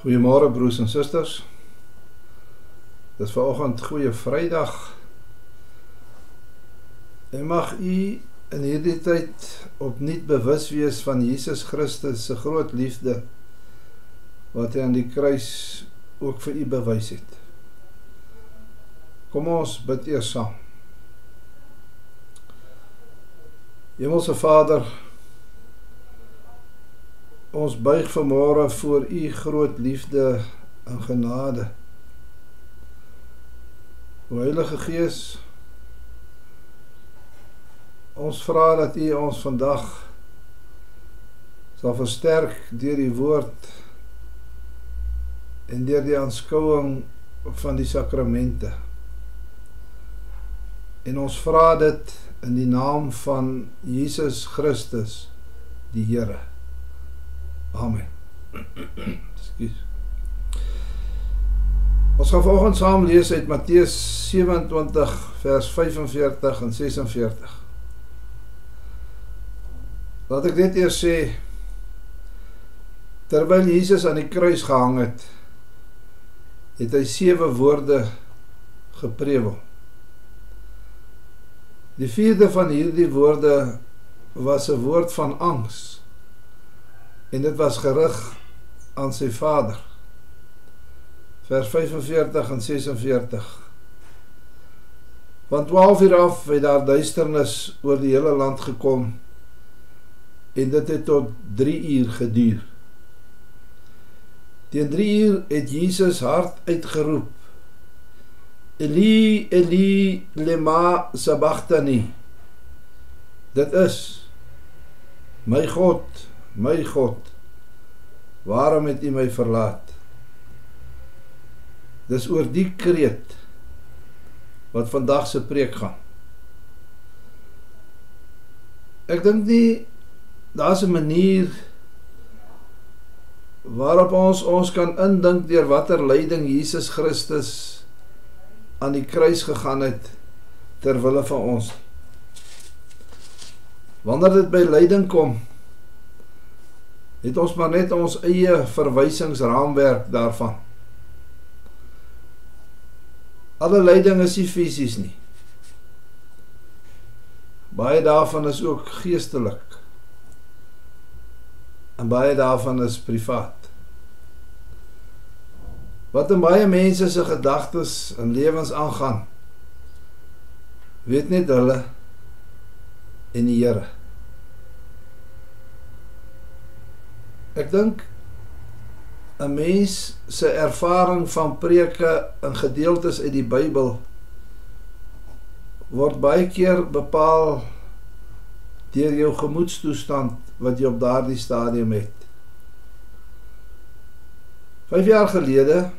Goeiemôre broers en susters. Dis vanoggend goeie Vrydag. En mag u in hierdie tyd opnuut bewus wees van Jesus Christus se groot liefde wat hy aan die kruis ook vir u bewys het. Kom ons bid eers saam. Hemelse Vader, Ons buig vanmôre voor u groot liefde en genade. O Heilige Gees, ons vra dat u ons vandag sal versterk deur die woord en deur die aanskouing van die sakramente. En ons vra dit in die naam van Jesus Christus, die Here. Amen. Ekskuus. Ons gaan vanoggend saam lees uit Matteus 27 vers 45 en 46. Laat ek net eers sê terwyl Jesus aan die kruis gehang het, het hy sewe woorde geprewel. Die vierde van hierdie woorde was 'n woord van angs en dit was gerig aan sy vader. Vers 45 en 46. Van 12 uur af het daar duisternis oor die hele land gekom en dit het tot 3 uur geduur. Teen 3 uur het Jesus hard uitgeroep: Eli Eli lema sabachthani. Dit is my God, My God, waarom het U my verlaat? Dis oor die kreet wat vandag se preek gaan. Ek dink nie daar's 'n manier waarop ons ons kan indink deur watter lyding Jesus Christus aan die kruis gegaan het ter wille van ons. Wanneer dit by lyding kom, het ons maar net ons eie verwysingsraamwerk daarvan. Alle lyding is nie fisies nie. Baie daarvan is ook geestelik. En baie daarvan is privaat. Wat in baie mense se gedagtes en lewens aangaan, weet net hulle en die Here. Ek dink 'n mens se ervaring van preke en gedeeltes uit die Bybel word baie keer bepaal deur jou gemoedstoestand wat jy op daardie stadium het. 5 jaar gelede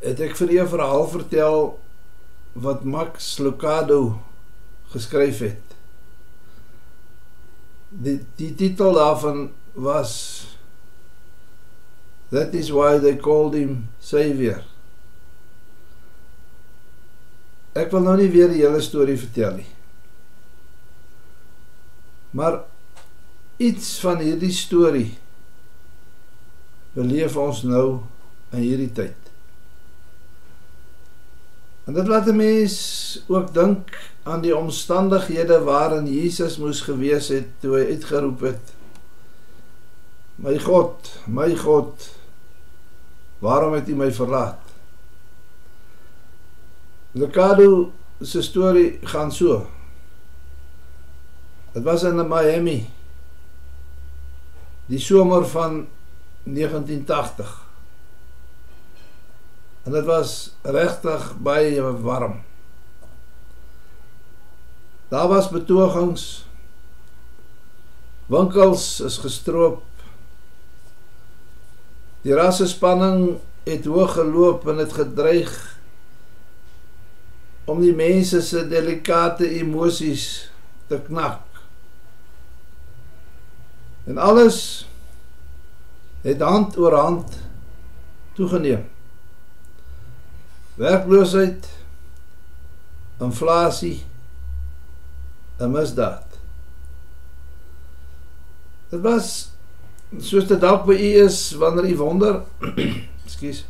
het ek vir 'n verhaal vertel wat Max Lucado geskryf het die die titel daarvan was That is why they called him savior. Ek wil nou nie weer die hele storie vertel nie. Maar iets van hierdie storie beleef ons nou in hierdie tyd. En dit laat 'n mens ook dink aan die omstandighede waarin Jesus moes gewees het toe hy uitgeroep het: My God, my God, waarom het U my verlaat? Lekado se storie gaan so. Dit was in Miami. Die somer van 1980. En dit was regtig baie warm. Daar was betogings. Winkels is gestroop. Die rassespanning het hoog geloop en het gedreig om die mense se delikate emosies te knak. En alles het hand oor hand toegeneem werkloosheid, inflasie, 'n misdaad. Dit was soos dit dalk by u is wanneer u wonder, ekskuus.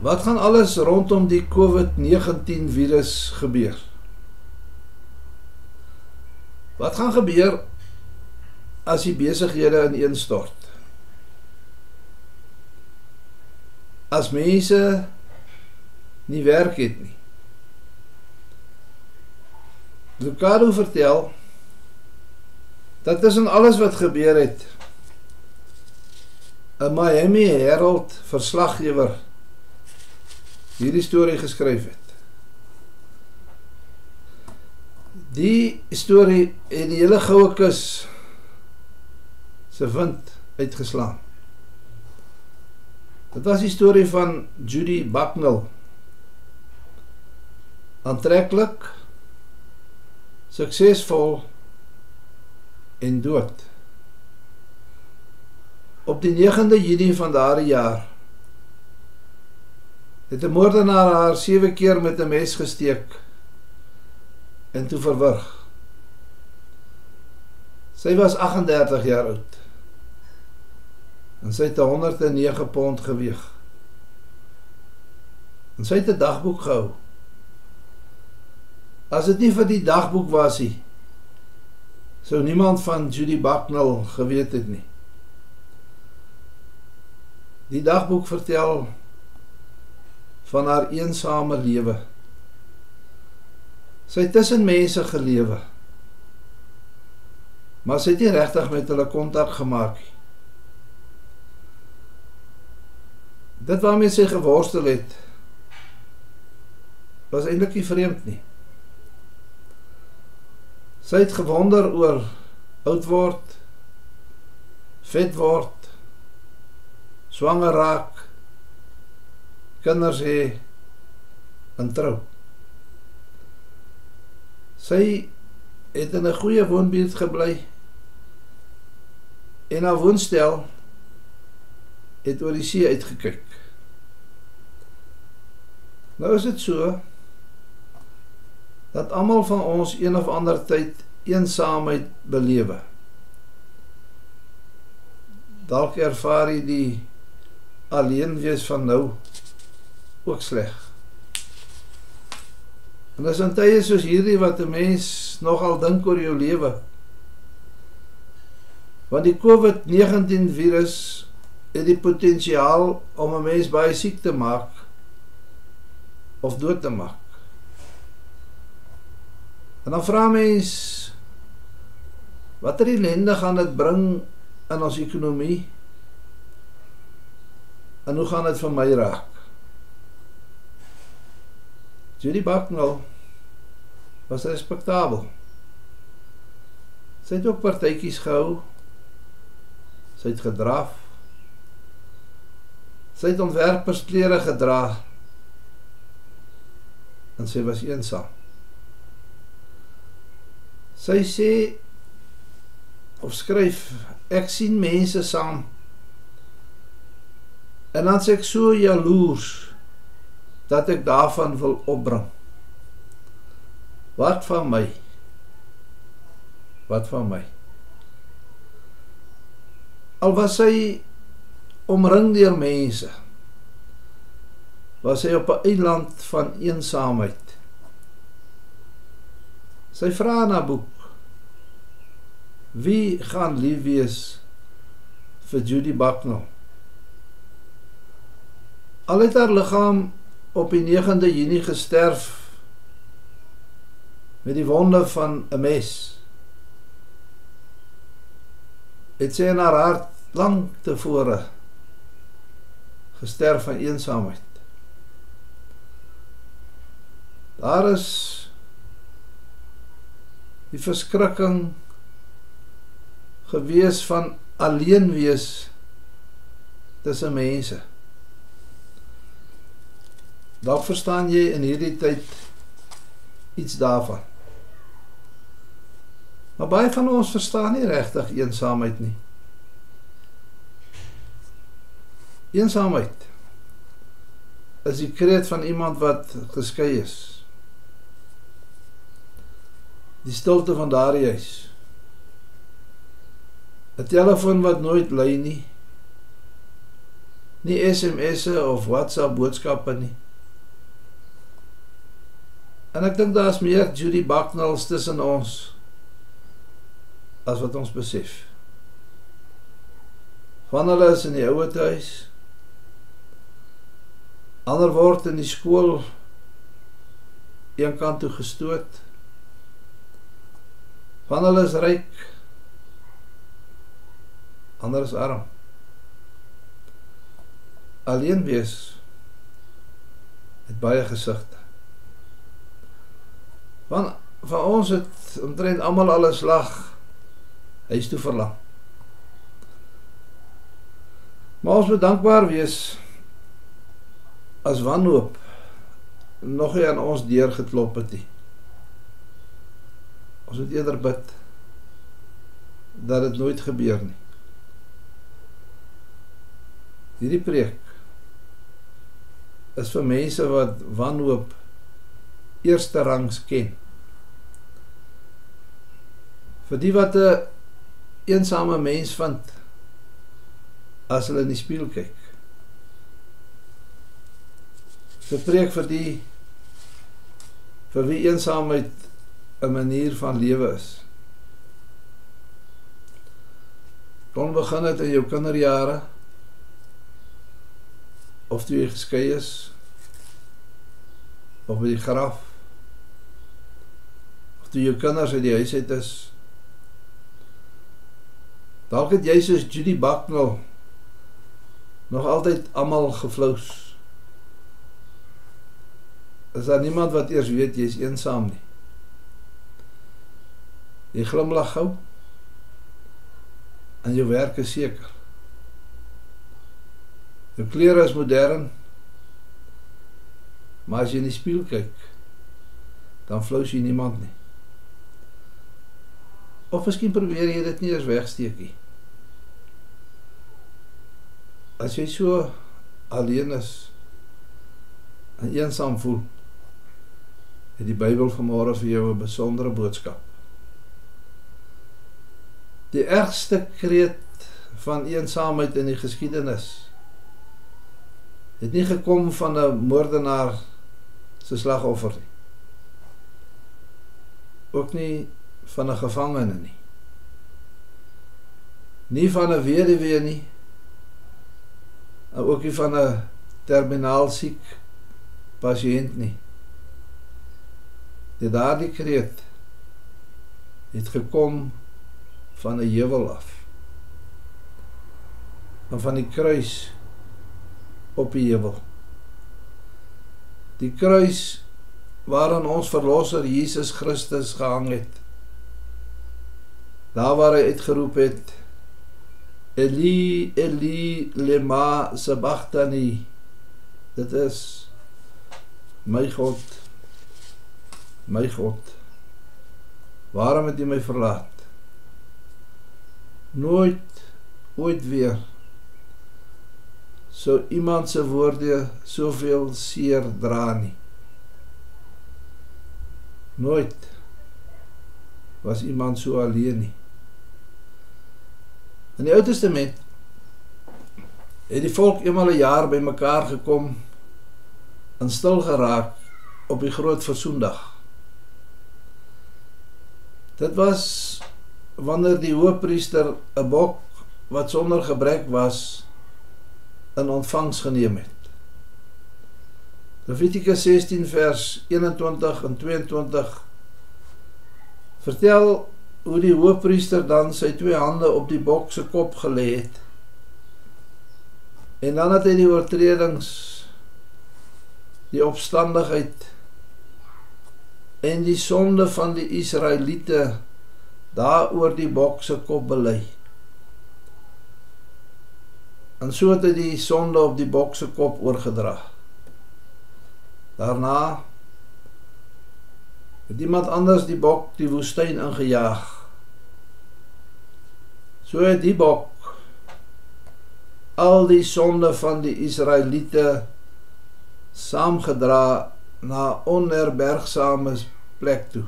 Wat gaan alles rondom die COVID-19 virus gebeur? Wat gaan gebeur as die besighede ineenstort? As mense nie werk het nie. Lucado vertel dat tussen alles wat gebeur het 'n Miami Herald verslaggewer hierdie storie geskryf het. Die storie het die hele goue kus se wind uitgeslaan. Dit was die storie van Judy Bucknell. Aantreklik, suksesvol en dood. Op die 9de Junie van daardie jaar het 'n moordenaar haar 7 keer met 'n mes gesteek en toe verwrig. Sy was 38 jaar oud. En sy het 109 pond geweg. En sy het 'n dagboek gehou. As dit nie vir die dagboek was nie, sou niemand van Judy Bucknell geweet het nie. Die dagboek vertel van haar eensame lewe. Sy het tussen mense gelewe. Maar sy het nie regtig met hulle kontak gemaak nie. Dit waarmee sy geworstel het was eintlik nie vreemd nie. Sy het gewonder oor oud word, vet word, swanger raak, kinders hê en trou. Sy het in 'n goeie woonbuurt gebly. En haar woonstel het oor die see uitgekyk. Nou is dit so dat almal van ons een of ander tyd eensaamheid belewe. Dalk ervaar jy die alleen wees van nou ook sleg. En dis in tye soos hierdie wat 'n mens nogal dink oor jou lewe. Want die COVID-19 virus het die potensiaal om 'n mens baie siek te maak of dood te maak. En dan vra mens watter ellende gaan dit bring in ons ekonomie? En hoe gaan dit vir my raak? Judy Bucknell was respektabel. Sy het ook partytjies gehou. Sy het gedraf. Sy het ontwerpersklere gedra. En sy was eensaam. Sy sê of skryf ek sien mense saam. En dan sê ek so jaloers dat ek daarvan wil opbring. Wat van my? Wat van my? Al was hy omring deur mense. Was hy op 'n eiland van eensaamheid. Sy vra na boek. Wie gaan lief wees vir Judy Bucknell? Al het haar liggaam op die 9de Junie gesterf met die wonde van 'n mes. Het sy in haar hart lank tevore gesterf van eensaamheid. Daar is die verskrikking gewees van alleen wees tussen mense. Dalk verstaan jy in hierdie tyd iets daarvan. Maar baie van ons verstaan nie regtig eensaamheid nie. Eensaamheid is die kreet van iemand wat geskei is. Die stilte van daardie huis. 'n telefoon wat nooit lui nie. Nie SMS'e of WhatsApp boodskappe nie. En ek dink daar's meer Judy Bucknells tussen ons as wat ons besef. Van hulle is in die ouer huis. Ander word in die skool een kant toe gestoot. Van hulle is ryk. Ander is arm. Alleen wees het baie gesigte. Van van ons het omtrent almal alles lag huis toe verlang. Maar ons moet dankbaar wees as wanhoop nog nie aan ons deur geklop het nie. Ons moet eerder bid dat dit nooit gebeur nie. Hierdie preek is vir mense wat wanhoop eerste rangs ken. Vir die wat 'n eensame mens vind as hulle in die spieël kyk. Dit preek vir die vir wie eensaamheid 'n manier van lewe is. Kon begin het in jou kinderjare of toe jy geskei is of by die graf of toe jou kinders uit die huis uit is Dalk het jy soos Judy Bucknell nog altyd almal geflous. Is daar niemand wat eers weet jy is eensaam nie? Jy glimlag gou. En jou werk is seker. Jou klere is modern. Maar as jy in die spieël kyk, dan flous jy niemand nie. Of miskien probeer jy dit nie eens wegsteek nie as jy so alleen is en eensaam voel, het die Bybel vanmôre vir jou 'n besondere boodskap. Die ergste kreet van eensaamheid in die geskiedenis het nie gekom van 'n moordenaar se slagoffer nie. Ook nie van 'n gevangene nie. Nie van 'n weduwee nie ook nie van 'n terminaal siek pasiënt nie. Die daardie kreet het gekom van 'n heuwel af. En van die kruis op die heuwel. Die kruis waaraan ons verlosser Jesus Christus gehang het. Daar waar hy uitgeroep het Eli Eli lema sabachthani dit is my God my God waarom het jy my verlaat nooit ooit weer sou iemand se woorde soveel seer dra nie nooit was iemand so alleen nie In die Ou Testament het die volk eenmal 'n jaar bymekaar gekom en stil geraak op die groot versoendag. Dit was wanneer die hoofpriester 'n bok wat sonder gebrek was in ontvangs geneem het. Levitikus 16 vers 21 en 22 vertel hoe die hoofpriester dan sy twee hande op die bok se kop gelê het. En dan het hy die oortredings die opstandigheid en die sonde van die Israeliete daaroor die bok se kop bely. En so het hy die sonde op die bok se kop oorgedra. Daarna het iemand anders die bok die woestyn ingejaag. So het die bok al die sonde van die Israeliete saamgedra na onherbergsame plek toe.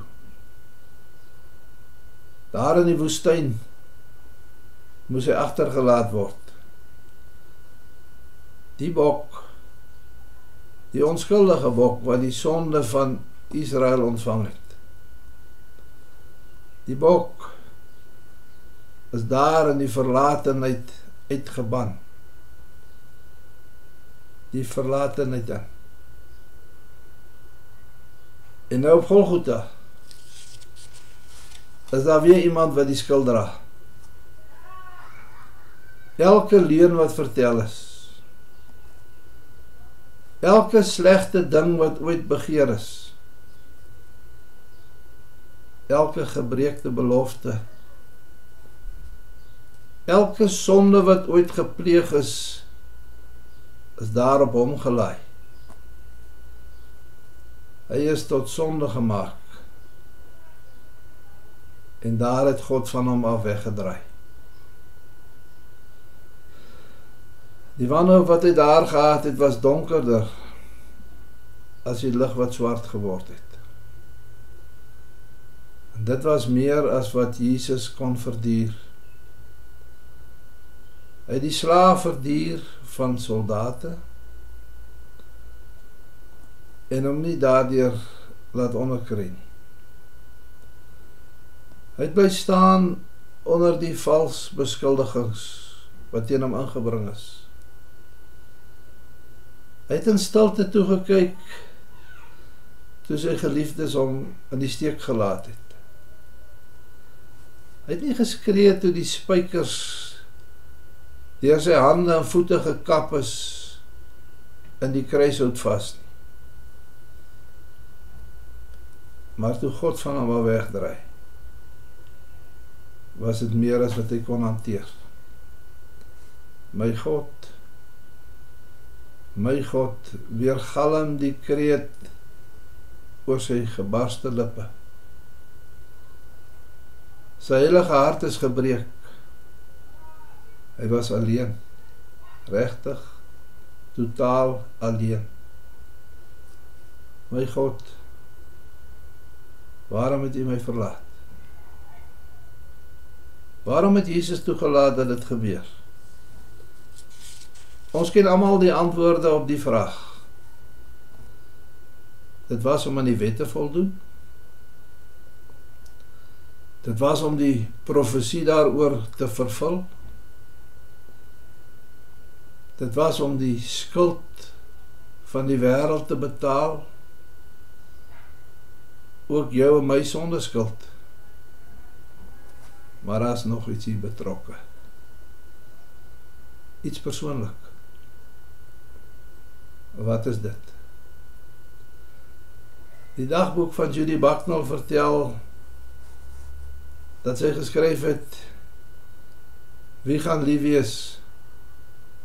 Daar in die woestyn moes hy agtergelaat word. Die bok die onskuldige bok wat die sonde van Israel ontvang het. Die bok is daar in die verlatenheid uitgeban. Die verlatenheid dan. En nou op Golgotha is daar weer iemand wat die skuld dra. Elke leuen wat vertel is. Elke slegte ding wat ooit begeer is. Elke gebreekte belofte. Elke sonde wat ooit gepleeg is is daar op hom gelaai. Hy is tot sonde gemaak en daar het God van hom af weggedraai. Die wanhoop wat hy daar gehad het was donkerder as die lig wat swart geword het. En dit was meer as wat Jesus kon verduur. Hy het die slaaf verduur van soldate en hom nie daardeur laat onderkry nie. Het bly staan onder die vals beskuldigings wat teen hom ingebring is. Hy het in stilte toe gekyk toe sy geliefdes hom in die steek gelaat het. Hy het nie geskree toe die spykers deur sy hande en voete gekap is in die kruishout vas nie. Maar toe God van hom wegdraai was dit meer as wat hy kon hanteer. My God, my God, weer galm die kreet oor sy gebarste lippe. Sy heilige hart is gebreek. Hy was alleen. Regtig totaal alleen. My God, waarom het U my verlaat? Waarom het Jesus toegelaat dat dit gebeur? Ons ken almal die antwoorde op die vraag. Dit was om aan die wette voldoen. Dit was om die profesie daaroor te vervul. Dit was om die skuld van die wêreld te betaal. Ook jou en my sondeskuld maar daar's nog iets hier betrokke. Iets persoonlik. Wat is dit? Die dagboek van Judy Bucknell vertel dat sy geskryf het wie gaan lief wees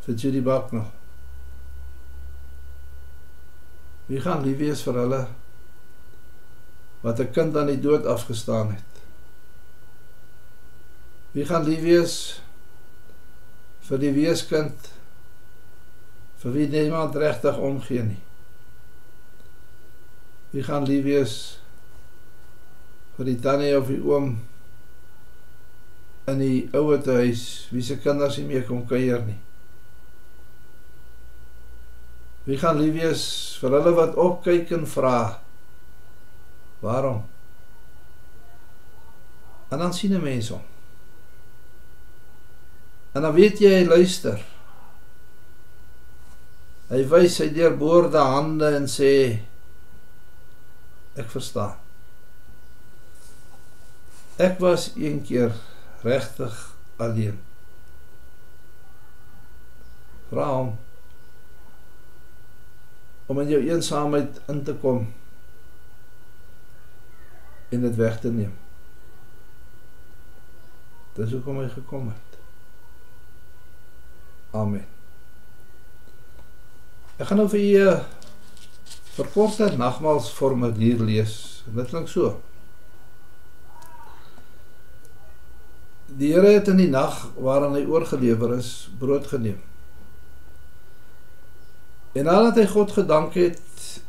vir Judy Bucknell? Wie gaan lief wees vir hulle wat 'n kind aan die dood afgestaan het? Wie gaan lief wees vir die weeskind vir wie niemand regtig omgee nie? Wie gaan lief wees vir die tannie of die oom in die ouete huis wie se kinders nie meer kom kuier nie? Wie gaan lief wees vir hulle wat opkyk en vra waarom? En dan sien 'n mens hom En dan weet jy hy luister. Hy wys sy deurboorde hande en sê ek verstaan. Ek was een keer regtig alleen. Vra hom om in jou eensaamheid in te kom en dit weg te neem. Dis hoekom hy gekom het. Amen. Ek gaan nou vir julle verkorte nagmaalsformulier lees. Dit klink so. Die Here het in die nag waarin hy oorgelewer is, brood geneem. En nadat hy God gedank het,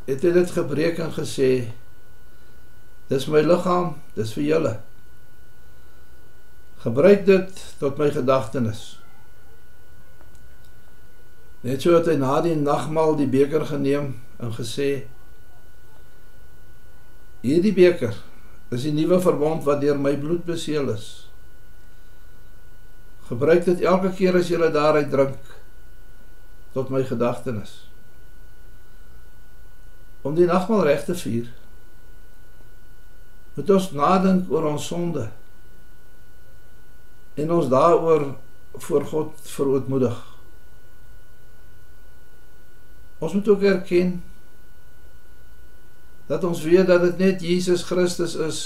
het hy dit gebreek en gesê: "Dis my liggaam, dis vir julle. Gebruik dit tot my gedagtenis. Net so het hy na die nagmaal die beker geneem en gesê: Hierdie beker is die nuwe verbond wat deur my bloed beseël is. Gebruik dit elke keer as jy daaruit drink tot my gedagtenis. Om die nagmaal reg te vier, moet ons nadink oor ons sonde en ons daaroor voor God verootmoedig. Ons moet ook erken dat ons weet dat dit net Jesus Christus is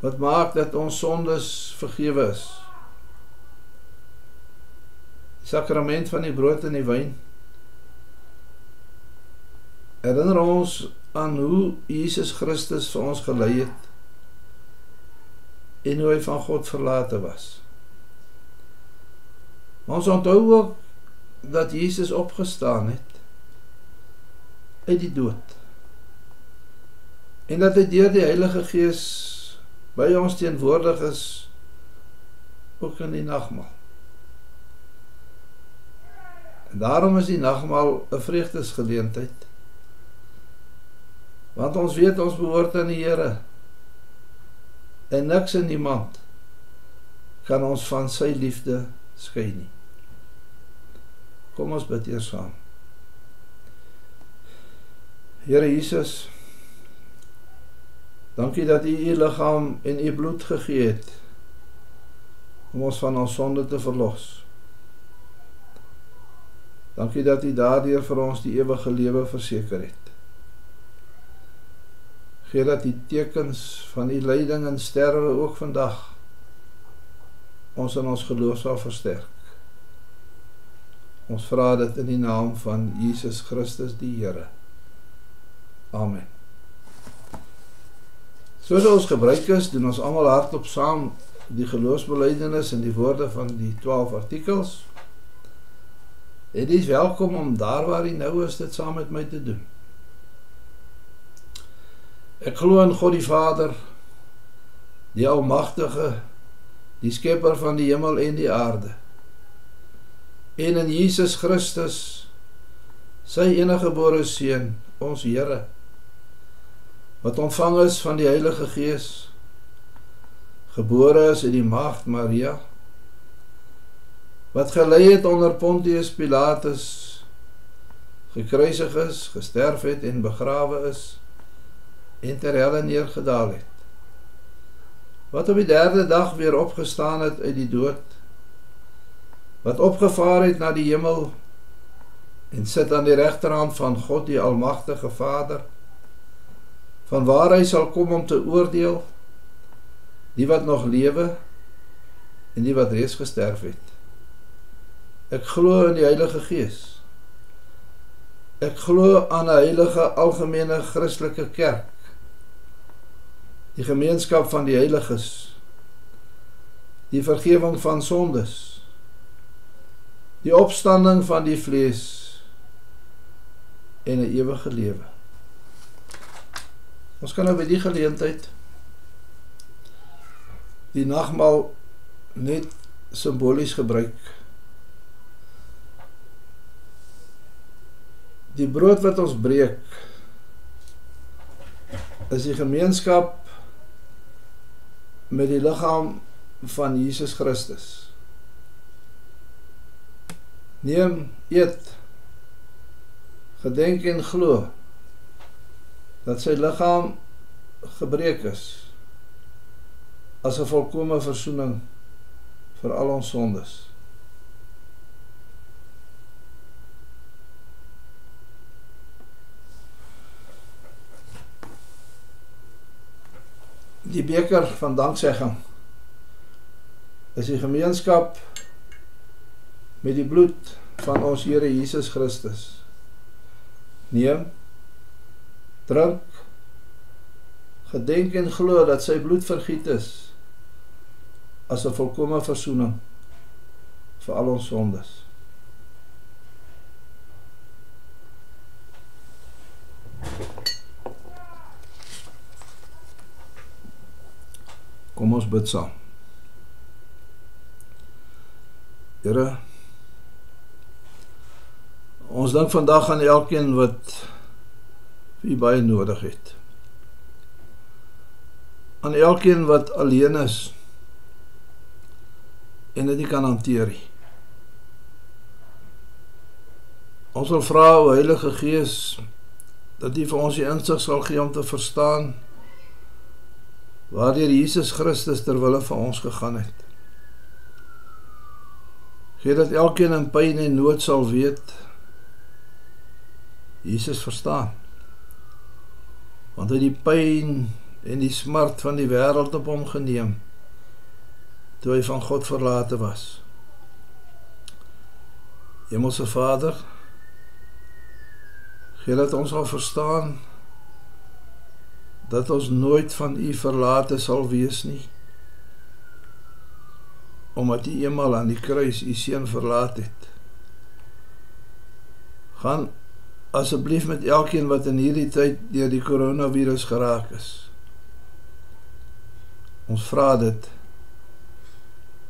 wat maak dat ons sondes vergewe is. Die sakrament van die brood en die wyn herinner ons aan hoe Jesus Christus vir ons gelei het en hoe hy van God verlate was. Maar ons onthou ook dat Jesus opgestaan het uit die dood. En dat hy deur die Heilige Gees by ons teenwoordig is ook in die nagmaal. En daarom is die nagmaal 'n vreugdesgeleentheid. Want ons weet ons behoort aan die Here en niks en niemand kan ons van sy liefde skei nie. Kom ons bid eers saam. Here Jesus, dankie dat U U liggaam en U bloed gegee het om ons van ons sonde te verlos. Dankie dat U daardeur vir ons die ewige lewe verseker het gee dat die tekens van die lyding en sterwe ook vandag ons in ons geloof sal versterk. Ons vra dit in die naam van Jesus Christus die Here. Amen. Soos ons gebruik is, doen ons almal hardop saam die geloofsbelijdenis en die woorde van die 12 artikels. Dit is welkom om daar waar jy nou is dit saam met my te doen. Ek glo in God die Vader, die Almagtige, die Skepper van die hemel en die aarde. En in Jesus Christus, sy enige gebore seun, ons Here, wat ontvang is van die Heilige Gees, gebore is uit die maagd Maria, wat gelei het onder Pontius Pilatus, gekruisig is, gesterf het en begrawe is, en ter helle neergedaal het. Wat op die derde dag weer opgestaan het uit die dood. Wat opgevaar het na die hemel en sit aan die regterhand van God die almagtige Vader. Van waar hy sal kom om te oordeel die wat nog lewe en die wat reeds gesterf het. Ek glo in die Heilige Gees. Ek glo aan 'n heilige algemene Christelike kerk die gemeenskap van die heiliges die vergifnis van sondes die opstanding van die vlees en 'n ewige lewe ons kan nou by die geleentheid die nagmaal net simbolies gebruik die brood wat ons breek is die gemeenskap met die liggaam van Jesus Christus. Neem, eet, gedenk en glo dat sy liggaam gebreek is as 'n volkomme verzoening vir al ons sondes. die beker van danksegging is die gemeenskap met die bloed van ons Here Jesus Christus. Neem drink gedenk en glo dat sy bloed vergiet is as 'n volkomme verzoening vir al ons sondes. Kom ons bid saam. Here Ons dink vandag aan elkeen wat wie baie nodig het. Aan elkeen wat alleen is en dit nie kan hanteer nie. Ons wil vra o Heilige Gees dat U vir ons die insig sal gee om te verstaan waardeur Jesus Christus ter wille van ons gegaan het. Gee dat elkeen in pyn en nood sal weet Jesus verstaan. Want hy die pyn en die smart van die wêreld op hom geneem toe hy van God verlate was. Hemelse Vader, gee dat ons al verstaan dat ons nooit van U verlate sal wees nie. Omdat U eenmal aan die kruis U seun verlaat het. Gaan asseblief met elkeen wat in hierdie tyd deur die koronavirus geraak is. Ons vra dit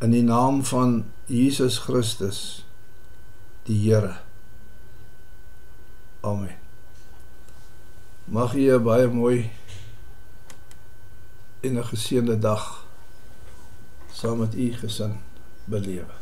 in die naam van Jesus Christus die Here. Amen. Mag jy 'n baie mooi en 'n geseënde dag saam met u gesin belewe.